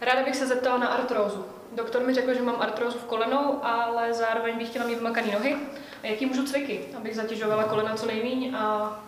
Ráda bych se zeptala na artrózu. Doktor mi řekl, že mám artrózu v kolenou, ale zároveň bych chtěla mít vymakaný nohy. A jaký můžu cviky, abych zatěžovala kolena co nejméně a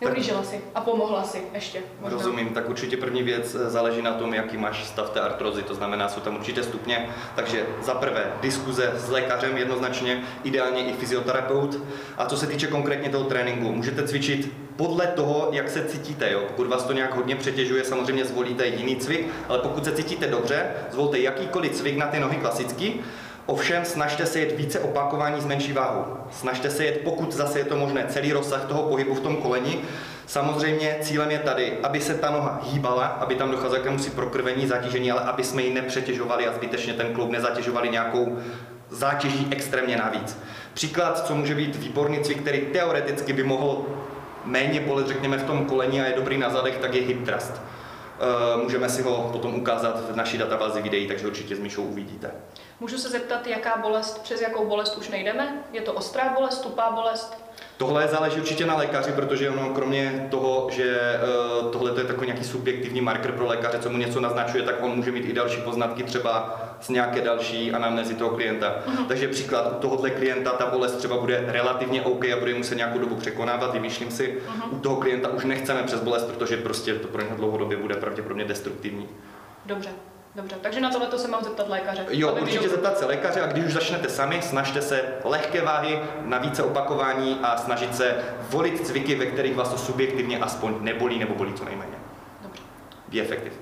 neublížila si a pomohla si ještě. Možná. Rozumím, tak určitě první věc eh, záleží na tom, jaký máš stav té artrozy, to znamená, jsou tam určitě stupně, takže za prvé diskuze s lékařem jednoznačně, ideálně i fyzioterapeut. A co se týče konkrétně toho tréninku, můžete cvičit podle toho, jak se cítíte. Jo? Pokud vás to nějak hodně přetěžuje, samozřejmě zvolíte jiný cvik, ale pokud se cítíte dobře, zvolte jakýkoliv cvik na ty nohy klasicky, Ovšem snažte se jet více opakování s menší váhou. Snažte se jet, pokud zase je to možné, celý rozsah toho pohybu v tom koleni. Samozřejmě cílem je tady, aby se ta noha hýbala, aby tam docházelo k si prokrvení, zatížení, ale aby jsme ji nepřetěžovali a zbytečně ten kloub nezatěžovali nějakou zátěží extrémně navíc. Příklad, co může být výborný cvik, který teoreticky by mohl méně bolet, řekněme, v tom koleni a je dobrý na zadech, tak je hip thrust. Eh, můžeme si ho potom ukázat v naší databázi videí, takže určitě s Míšou uvidíte. Můžu se zeptat, jaká bolest, přes jakou bolest už nejdeme? Je to ostrá bolest, tupá bolest? Tohle záleží určitě na lékaři, protože ono kromě toho, že uh, tohle je takový nějaký subjektivní marker pro lékaře, co mu něco naznačuje, tak on může mít i další poznatky třeba z nějaké další anamnézy toho klienta. Uh-huh. Takže příklad u tohohle klienta ta bolest třeba bude relativně OK a bude muset nějakou dobu překonávat, vymýšlím si. Uh-huh. U toho klienta už nechceme přes bolest, protože prostě to pro něho dlouhodobě bude pravděpodobně destruktivní. Dobře. Dobře, takže na tohle se mám zeptat lékaře. Jo, určitě zeptat se lékaře a když už začnete sami, snažte se lehké váhy na více opakování a snažit se volit cviky, ve kterých vás to subjektivně aspoň nebolí nebo bolí co nejméně. Dobře. Be effective.